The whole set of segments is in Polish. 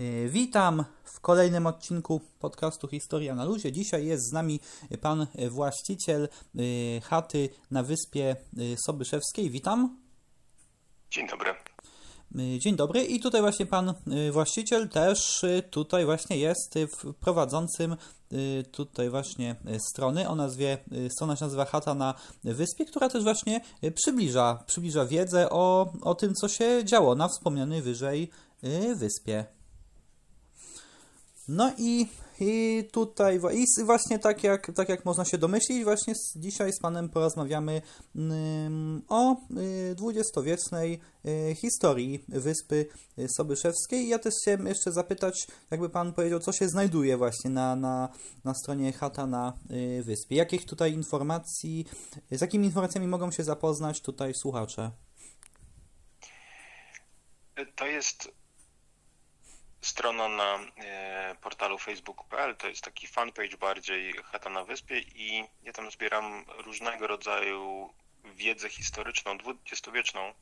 Y, witam w kolejnym odcinku podcastu Historia na Luzie. Dzisiaj jest z nami pan właściciel y, chaty na wyspie y, Sobyszewskiej. Witam. Dzień dobry. Dzień dobry i tutaj właśnie pan właściciel też tutaj właśnie jest w prowadzącym tutaj właśnie strony o nazwie, strona się nazywa Chata na Wyspie, która też właśnie przybliża, przybliża wiedzę o, o tym, co się działo na wspomnianej wyżej wyspie. No i, i tutaj i właśnie tak jak, tak jak można się domyślić, właśnie z, dzisiaj z Panem porozmawiamy o y, dwudziestowiecznej y, historii Wyspy Sobyszewskiej. Ja też chciałem jeszcze zapytać, jakby Pan powiedział, co się znajduje właśnie na, na, na stronie Chata na y, Wyspie. Jakich tutaj informacji, z jakimi informacjami mogą się zapoznać tutaj słuchacze? To jest strona na e, portalu facebook.pl, to jest taki fanpage bardziej Chata na Wyspie i ja tam zbieram różnego rodzaju wiedzę historyczną, dwudziestowieczną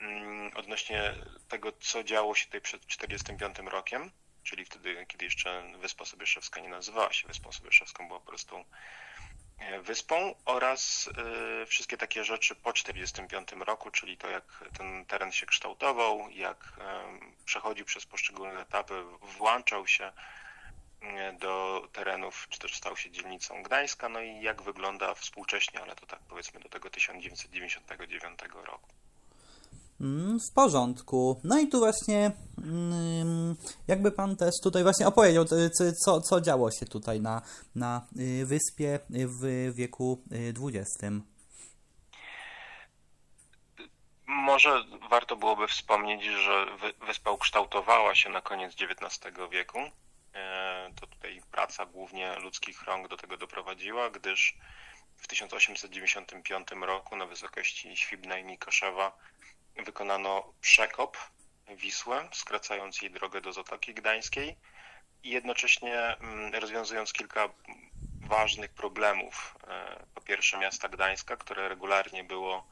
mm, odnośnie tego, co działo się tutaj przed 1945 rokiem, czyli wtedy, kiedy jeszcze Wyspa Sobieszewska nie nazywała się Wyspą Sobieszewską, była po prostu wyspą oraz e, wszystkie takie rzeczy po 1945 roku, czyli to jak ten teren się kształtował, jak przechodził przez poszczególne etapy, włączał się do terenów, czy też stał się dzielnicą Gdańska, no i jak wygląda współcześnie, ale to tak powiedzmy do tego 1999 roku. Mm, w porządku. No i tu właśnie mm, jakby pan też tutaj właśnie opowiedział, co, co działo się tutaj na, na y, wyspie w wieku XX. Y, Może warto byłoby wspomnieć, że wyspa ukształtowała się na koniec XIX wieku. E, to tutaj praca głównie ludzkich rąk do tego doprowadziła, gdyż w 1895 roku na wysokości Świbna i Mikoszewa wykonano przekop Wisły, skracając jej drogę do Zatoki Gdańskiej i jednocześnie mm, rozwiązując kilka ważnych problemów. E, po pierwsze miasta Gdańska, które regularnie było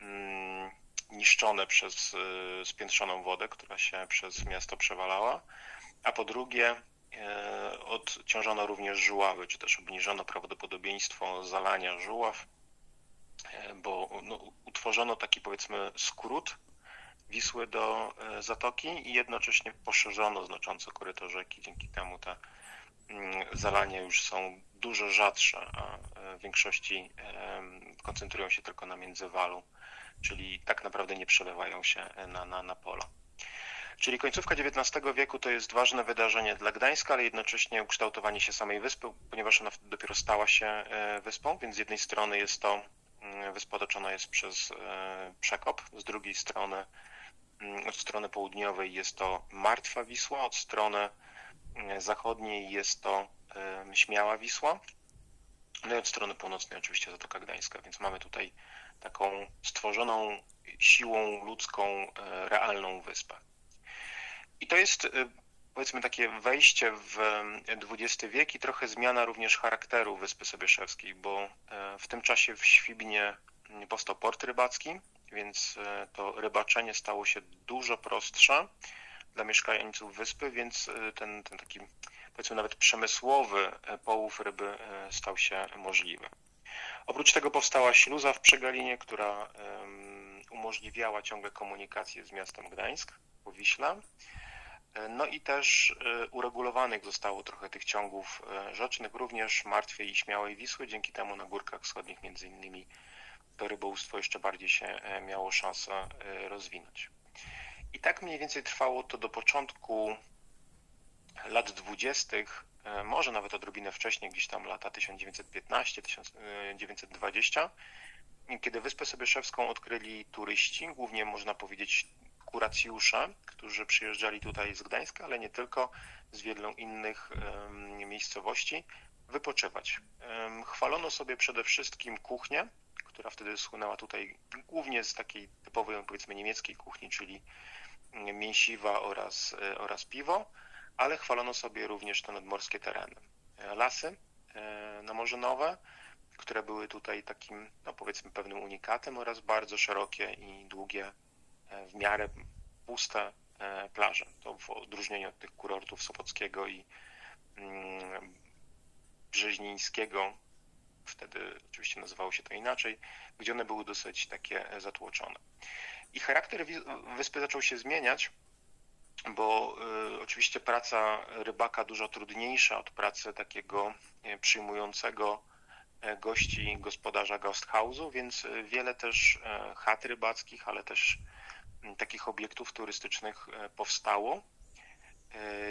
mm, niszczone przez e, spiętrzoną wodę, która się przez miasto przewalała, a po drugie e, odciążono również żuławy, czy też obniżono prawdopodobieństwo zalania żuław bo no, utworzono taki powiedzmy skrót Wisły do e, zatoki i jednocześnie poszerzono znacząco koryto rzeki. Dzięki temu te mm, zalania już są dużo rzadsze, a e, w większości koncentrują się tylko na międzywalu, czyli tak naprawdę nie przelewają się na, na, na pola. Czyli końcówka XIX wieku to jest ważne wydarzenie dla Gdańska, ale jednocześnie ukształtowanie się samej wyspy, ponieważ ona dopiero stała się e, wyspą, więc z jednej strony jest to Wyspa otoczona jest przez e, przekop. Z drugiej strony, mm, od strony południowej jest to Martwa Wisła, od strony mm, zachodniej jest to Śmiała Wisła. No i od strony północnej oczywiście Zatoka Gdańska, więc mamy tutaj taką stworzoną siłą ludzką e, realną wyspę. I to jest e, powiedzmy takie wejście w XX wiek i trochę zmiana również charakteru Wyspy Sobieszewskiej, bo e, w tym czasie w Świbnie powstał port rybacki, więc e, to rybaczenie stało się dużo prostsze dla mieszkańców wyspy, więc e, ten, ten taki powiedzmy nawet przemysłowy połów ryby stał się możliwy. Oprócz tego powstała śluza w Przegalinie, która umożliwiała ciągle komunikację z miastem Gdańsk po Wiśle. No i też e, uregulowanych zostało trochę tych ciągów e, rzecznych, również Martwej i Śmiałej Wisły. Dzięki temu na Górkach Wschodnich między innymi to rybołówstwo jeszcze bardziej się e, miało szansę rozwinąć. I tak mniej więcej trwało to do początku lat dwudziestych, może nawet odrobinę wcześniej, gdzieś tam lata 1915-1920, kiedy Wyspę Sobieszewską odkryli turyści, głównie można powiedzieć kuracjusze, którzy przyjeżdżali tutaj z Gdańska, ale nie tylko, z wielu innych miejscowości, wypoczywać. Chwalono sobie przede wszystkim kuchnię, która wtedy słynęła tutaj głównie z takiej typowej, powiedzmy, niemieckiej kuchni, czyli mięsiwa oraz, e, oraz piwo, ale chwalono sobie również te nadmorskie tereny. E, lasy e, namorzynowe, które były tutaj takim, no powiedzmy, pewnym unikatem oraz bardzo szerokie i długie w miarę puste plaże. To w odróżnieniu od tych kurortów Sopockiego i mm, Brzeźnińskiego, wtedy oczywiście nazywało się to inaczej, gdzie one były dosyć takie zatłoczone. I charakter wyspy zaczął się zmieniać, bo oczywiście praca rybaka dużo trudniejsza od pracy takiego przyjmującego gości gospodarza house'u, więc wiele też chat rybackich, ale też takich obiektów turystycznych powstało.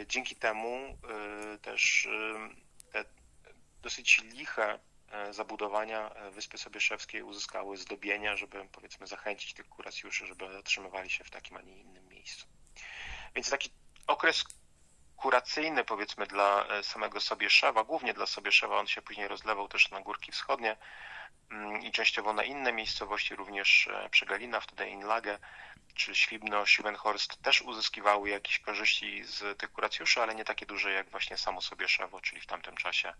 Dzięki temu też te dosyć liche zabudowania Wyspy Sobieszewskiej uzyskały zdobienia, żeby powiedzmy zachęcić tych kuracjuszy, żeby zatrzymywali się w takim, a nie innym miejscu. Więc taki okres kuracyjny powiedzmy dla e, samego Sobieszewa, głównie dla Sobieszewa, on się później rozlewał też na Górki Wschodnie mm, i częściowo na inne miejscowości, również e, Przegalina, wtedy Inlage czy Ślibno, Schiebenhorst też uzyskiwały jakieś korzyści z tych kuracjuszy, ale nie takie duże jak właśnie samo Sobieszewo, czyli w tamtym czasie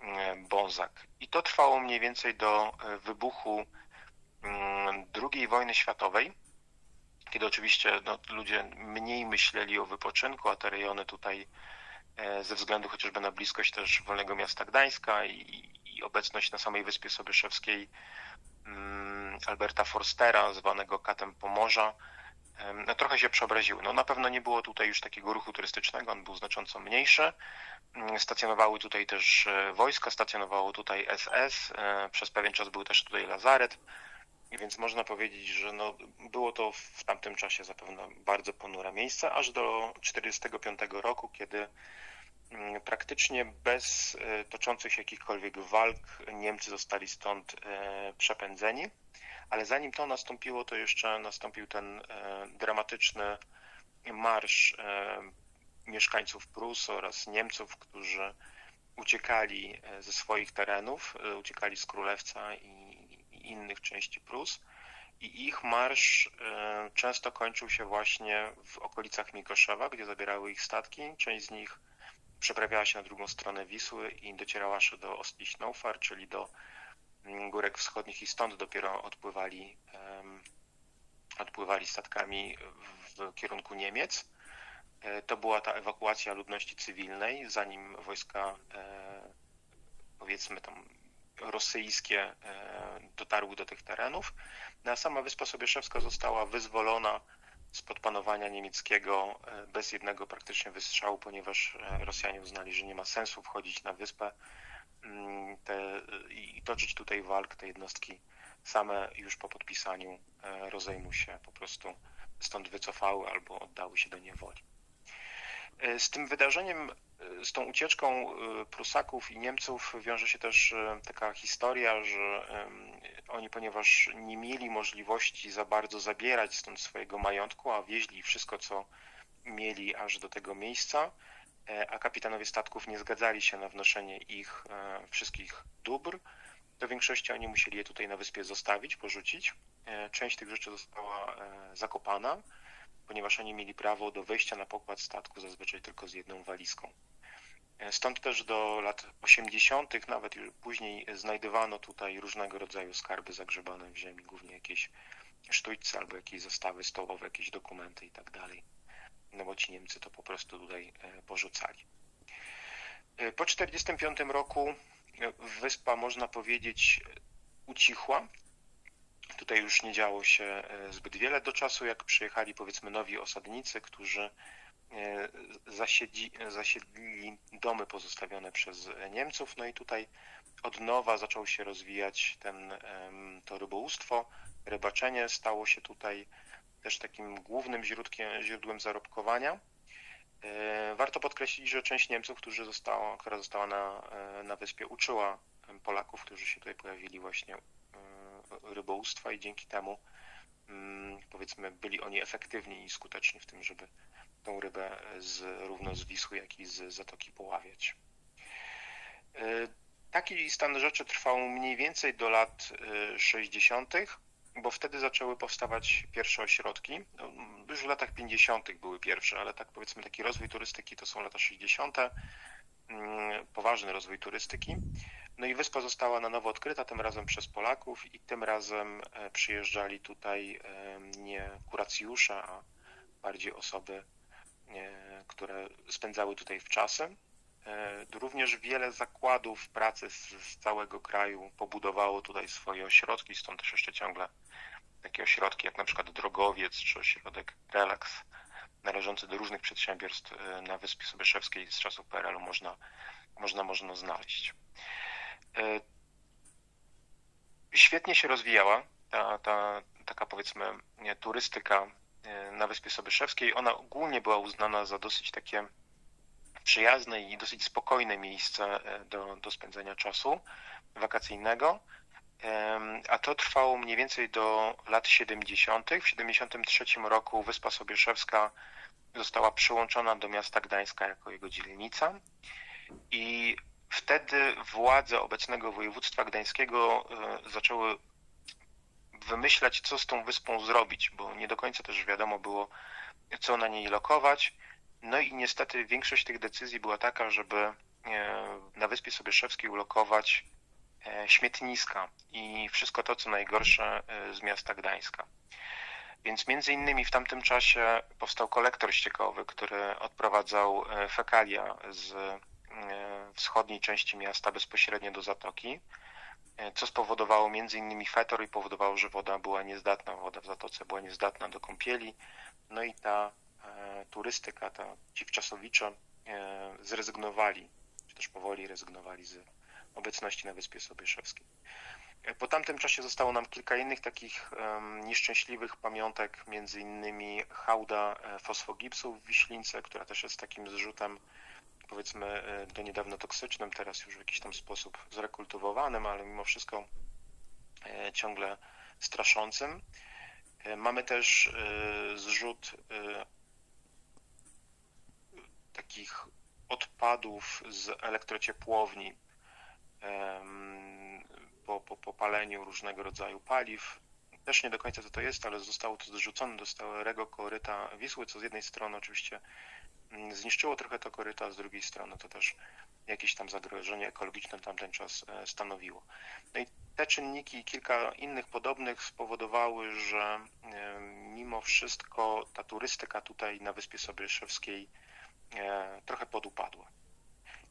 mm, Bonzak. I to trwało mniej więcej do e, wybuchu mm, II wojny światowej, kiedy oczywiście no, ludzie mniej myśleli o wypoczynku, a te rejony tutaj e, ze względu chociażby na bliskość też Wolnego Miasta Gdańska i, i obecność na samej Wyspie Sobieszewskiej mm, Alberta Forstera, zwanego Katem Pomorza, no, trochę się przeobraziły. No, na pewno nie było tutaj już takiego ruchu turystycznego, on był znacząco mniejszy. Mm, stacjonowały tutaj też e, wojska, stacjonowało tutaj SS, e, przez pewien czas był też tutaj lazaret. Więc można powiedzieć, że no, było to w tamtym czasie zapewne bardzo ponure miejsce, aż do 1945 roku, kiedy mm, praktycznie bez e, toczących się jakichkolwiek walk Niemcy zostali stąd e, przepędzeni. Ale zanim to nastąpiło, to jeszcze nastąpił ten e, dramatyczny marsz mieszkańców Prus oraz Niemców, którzy uciekali ze swoich terenów, uciekali z Królewca i innych części Prus i ich marsz e, często kończył się właśnie w okolicach Mikoszewa, gdzie zabierały ich statki. Część z nich przeprawiała się na drugą stronę Wisły i docierała aż do Ostliśnofar, czyli do mm, Górek Wschodnich i stąd dopiero odpływali, odpływali statkami w kierunku Niemiec. E, to była ta ewakuacja ludności cywilnej, zanim wojska e, powiedzmy tam rosyjskie e, dotarły do tych terenów, no a sama Wyspa Sobieszewska została wyzwolona spod panowania niemieckiego e, bez jednego praktycznie wystrzału, ponieważ e, Rosjanie uznali, że nie ma sensu wchodzić na wyspę mm, te, i toczyć tutaj walk. Te jednostki same już po podpisaniu rozejmu się po prostu stąd wycofały albo oddały się do niewoli. Z tym wydarzeniem z tą ucieczką y, Prusaków i Niemców wiąże się też y, taka historia, że oni, ponieważ nie mieli możliwości za bardzo zabierać stąd swojego majątku, a wieźli wszystko, co mieli aż do tego miejsca, e, a kapitanowie statków nie zgadzali się na wnoszenie ich e, wszystkich dóbr, w większości oni musieli je tutaj na wyspie zostawić, porzucić. E, część tych rzeczy została zakopana, ponieważ oni mieli prawo do wejścia na pokład statku zazwyczaj tylko z jedną walizką. E, stąd też do lat 80., nawet później znajdowano tutaj różnego rodzaju skarby zagrzebane w ziemi, głównie jakieś sztućce albo jakieś zestawy stołowe, jakieś dokumenty i tak dalej. No bo ci Niemcy to po prostu tutaj e, porzucali. E, po 1945 roku wyspa, można powiedzieć, ucichła. Tutaj już nie działo się zbyt wiele do czasu, jak przyjechali powiedzmy nowi osadnicy, którzy E, zasiedzi, zasiedlili domy pozostawione przez Niemców, no i tutaj od nowa zaczął się rozwijać ten, to rybołówstwo. Rybaczenie stało się tutaj też takim głównym źródłem, źródłem zarobkowania. E, warto podkreślić, że część Niemców, którzy została, która została na, e, na wyspie, uczyła Polaków, którzy się tutaj pojawili właśnie rybołówstwa i dzięki temu mm, powiedzmy byli oni efektywni i skuteczni w tym, żeby tą rybę z, równo z Wisły, jak i z Zatoki Poławiać. E, taki stan rzeczy trwał mniej więcej do lat 60., e, bo wtedy zaczęły powstawać pierwsze ośrodki. No, już w latach 50. były pierwsze, ale tak powiedzmy taki rozwój turystyki to są lata 60., mm, poważny rozwój turystyki. No i wyspa została na nowo odkryta, tym razem przez Polaków i tym razem e, przyjeżdżali tutaj nie kuracjusze, a bardziej osoby, które spędzały tutaj w czasem. Również wiele zakładów pracy z, z całego kraju pobudowało tutaj swoje ośrodki, stąd też jeszcze ciągle takie ośrodki jak na przykład Drogowiec czy ośrodek Relax należący do różnych przedsiębiorstw e, na Wyspie Sobieszewskiej z czasów PRL-u można, można, można znaleźć. E, świetnie się rozwijała ta, ta taka powiedzmy turystyka e, na Wyspie Sobieszewskiej. Ona ogólnie była uznana za dosyć takie przyjazne i dosyć spokojne miejsce do, do spędzenia czasu wakacyjnego. A to trwało mniej więcej do lat 70. W 73 roku Wyspa Sobieszewska została przyłączona do miasta Gdańska jako jego dzielnica i wtedy władze obecnego województwa gdańskiego e, zaczęły wymyślać, co z tą wyspą zrobić, bo nie do końca też wiadomo było, co na niej lokować. No i niestety większość tych decyzji była taka, żeby e, na Wyspie Sobieszewskiej ulokować e, śmietniska i wszystko to, co najgorsze z miasta Gdańska. Więc między innymi w tamtym czasie powstał kolektor ściekowy, który odprowadzał e, fekalia z e, wschodniej części miasta bezpośrednio do zatoki, e, co spowodowało między innymi fetor i powodowało, że woda była niezdatna, woda w zatoce była niezdatna do kąpieli. No i ta turystyka, ta, ci wczasowicze zrezygnowali, czy też powoli rezygnowali z obecności na Wyspie Sobieszewskiej. Po tamtym czasie zostało nam kilka innych takich nieszczęśliwych pamiątek, między innymi hałda e, fosfogipsu w Wiślince, która też jest takim zrzutem powiedzmy e, do niedawno toksycznym, teraz już w jakiś tam sposób zrekultywowanym, ale mimo wszystko e, ciągle straszącym. Mamy też zrzut takich odpadów z elektrociepłowni po, po popaleniu różnego rodzaju paliw. Też nie do końca co to jest, ale zostało to zrzucone do stałego koryta Wisły, co z jednej strony oczywiście zniszczyło trochę to koryta, a z drugiej strony to też jakieś tam zagrożenie ekologiczne tamten czas e, stanowiło. No i te czynniki i kilka innych podobnych spowodowały, że e, mimo wszystko ta turystyka tutaj na Wyspie Sobieszewskiej e, trochę podupadła.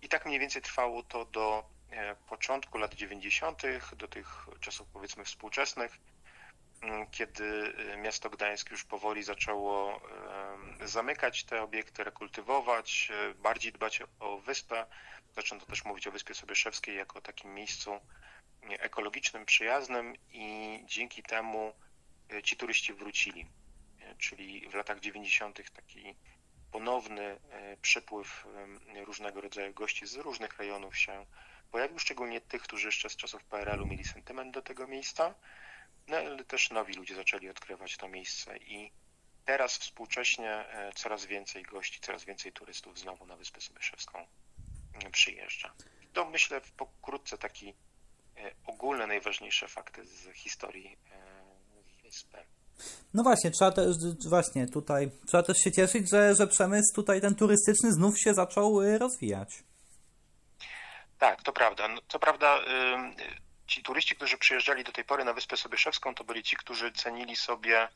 I tak mniej więcej trwało to do początku lat 90., do tych czasów powiedzmy współczesnych, mm, kiedy e, miasto Gdańsk już powoli zaczęło zamykać te obiekty, rekultywować, bardziej dbać o wyspę. Zaczęto też mówić o Wyspie Sobieszewskiej jako takim miejscu ekologicznym, przyjaznym i dzięki temu ci turyści wrócili. Czyli w latach 90. taki ponowny przypływ różnego rodzaju gości z różnych rejonów się pojawił, szczególnie tych, którzy jeszcze z czasów PRL-u mieli sentyment do tego miejsca, no ale też nowi ludzie zaczęli odkrywać to miejsce i teraz współcześnie e, coraz więcej gości, coraz więcej turystów znowu na Wyspę Sobieszewską mm, przyjeżdża. To myślę pokrótce taki e, ogólne, najważniejsze fakty z historii e, wyspy. No właśnie, trzeba też, właśnie tutaj, trzeba też się cieszyć, że, że przemysł tutaj ten turystyczny znów się zaczął rozwijać. Tak, to prawda. No, co prawda ci turyści, którzy przyjeżdżali do tej pory na Wyspę Sobieszewską, to byli ci, którzy cenili sobie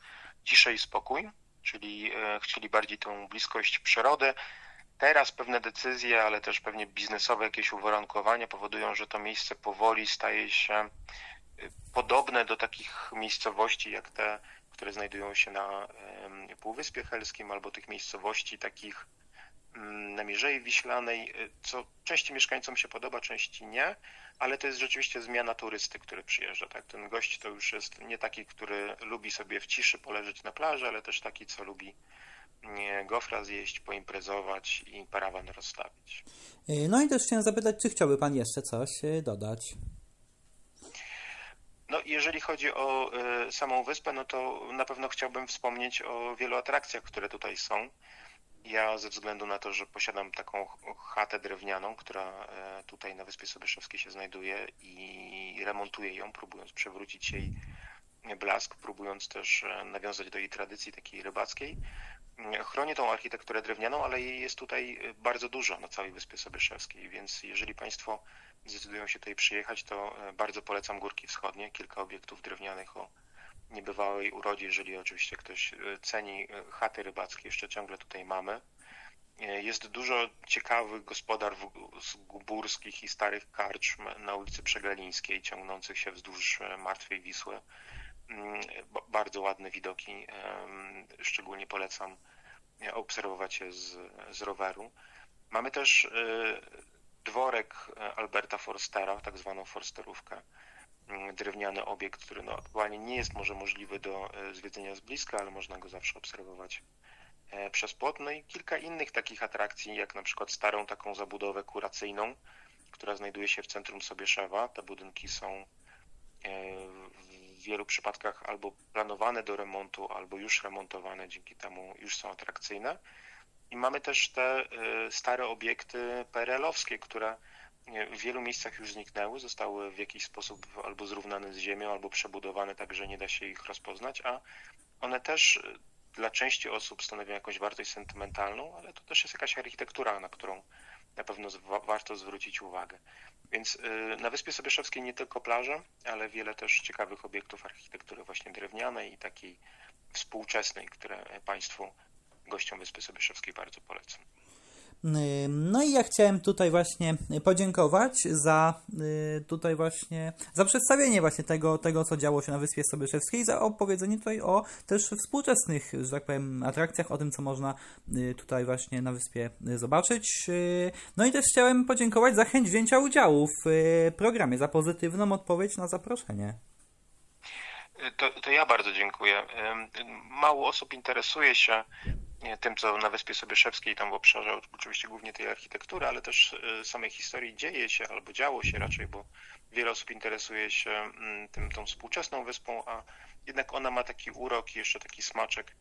ciszę i spokój, czyli e, chcieli bardziej tą bliskość przyrody. Teraz pewne decyzje, ale też pewnie biznesowe jakieś uwarunkowania powodują, że to miejsce powoli staje się e, podobne do takich miejscowości jak te, które znajdują się na Półwyspie Helskim albo tych miejscowości takich na Mierzei Wiślanej, y, co części mieszkańcom się podoba, części nie, ale to jest rzeczywiście zmiana turysty, który przyjeżdża. Tak? Ten gość to już jest nie taki, który lubi sobie w ciszy poleżeć na plaży, ale też taki, co lubi gofra zjeść, poimprezować i parawan rozstawić. Y, no i też chciałem zapytać, czy chciałby Pan jeszcze coś y, dodać? No, jeżeli chodzi o samą wyspę, no to na pewno chciałbym wspomnieć o wielu atrakcjach, które tutaj są. Ja ze względu na to, że posiadam taką chatę drewnianą, która e, tutaj na Wyspie Sobieszewskiej się znajduje i remontuję ją, próbując przewrócić jej blask, próbując też e, nawiązać do jej tradycji takiej rybackiej. Chronię tą architekturę drewnianą, ale jej jest tutaj e, bardzo dużo na całej Wyspie Sobieszewskiej, więc jeżeli Państwo zdecydują się tutaj przyjechać, to bardzo polecam Górki Wschodnie, kilka obiektów drewnianych o niebywałej urodzie, jeżeli oczywiście ktoś ceni chaty rybackie, jeszcze ciągle tutaj mamy. Jest dużo ciekawych gospodarstw górskich i starych karczm na ulicy Przegalińskiej, ciągnących się wzdłuż Martwej Wisły. Mm, bardzo ładne widoki, szczególnie polecam obserwować je z, z roweru. Mamy też dworek Alberta Forstera, tak zwaną Forsterówkę, drewniany obiekt, który no, aktualnie nie jest może możliwy do y, zwiedzenia z bliska, ale można go zawsze obserwować e, przez płot. No i kilka innych takich atrakcji, jak na przykład starą taką zabudowę kuracyjną, która znajduje się w centrum Sobieszewa. Te budynki są e, w wielu przypadkach albo planowane do remontu, albo już remontowane, dzięki temu już są atrakcyjne. I mamy też te stare obiekty PRL-owskie, które w wielu miejscach już zniknęły, zostały w jakiś sposób albo zrównane z ziemią, albo przebudowane tak, że nie da się ich rozpoznać, a one też y, dla części osób stanowią jakąś wartość sentymentalną, ale to też jest jakaś architektura, na którą na pewno warto zwrócić uwagę. Więc y, na Wyspie Sobieszewskiej nie tylko plaże, ale wiele też ciekawych obiektów architektury właśnie drewnianej i takiej współczesnej, które Państwu gościom Wyspy Sobieszewskiej bardzo polecam. No i ja chciałem tutaj właśnie podziękować za y, tutaj właśnie za przedstawienie właśnie tego, tego co działo się na Wyspie Sobieszewskiej, za opowiedzenie tutaj o też współczesnych, że tak powiem, atrakcjach, o tym co można y, tutaj właśnie na wyspie zobaczyć. Y, no i też chciałem podziękować za chęć wzięcia udziału w programie, za pozytywną odpowiedź na zaproszenie. To, to ja bardzo dziękuję. Mało osób interesuje się tym, co na Wyspie Sobieszewskiej, tam w obszarze oczywiście głównie tej architektury, ale też e, samej historii dzieje się albo działo się raczej, bo wiele osób interesuje się mm, tym, tą współczesną wyspą, a jednak ona ma taki urok i jeszcze taki smaczek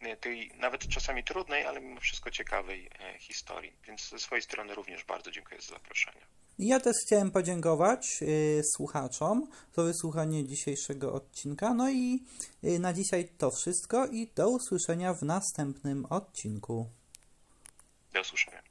e, tej nawet czasami trudnej, ale mimo wszystko ciekawej e, historii. Więc ze swojej strony również bardzo dziękuję za zaproszenie. Ja też chciałem podziękować y, słuchaczom za wysłuchanie dzisiejszego odcinka. No i y, na dzisiaj to wszystko i do usłyszenia w następnym odcinku. Do usłyszenia.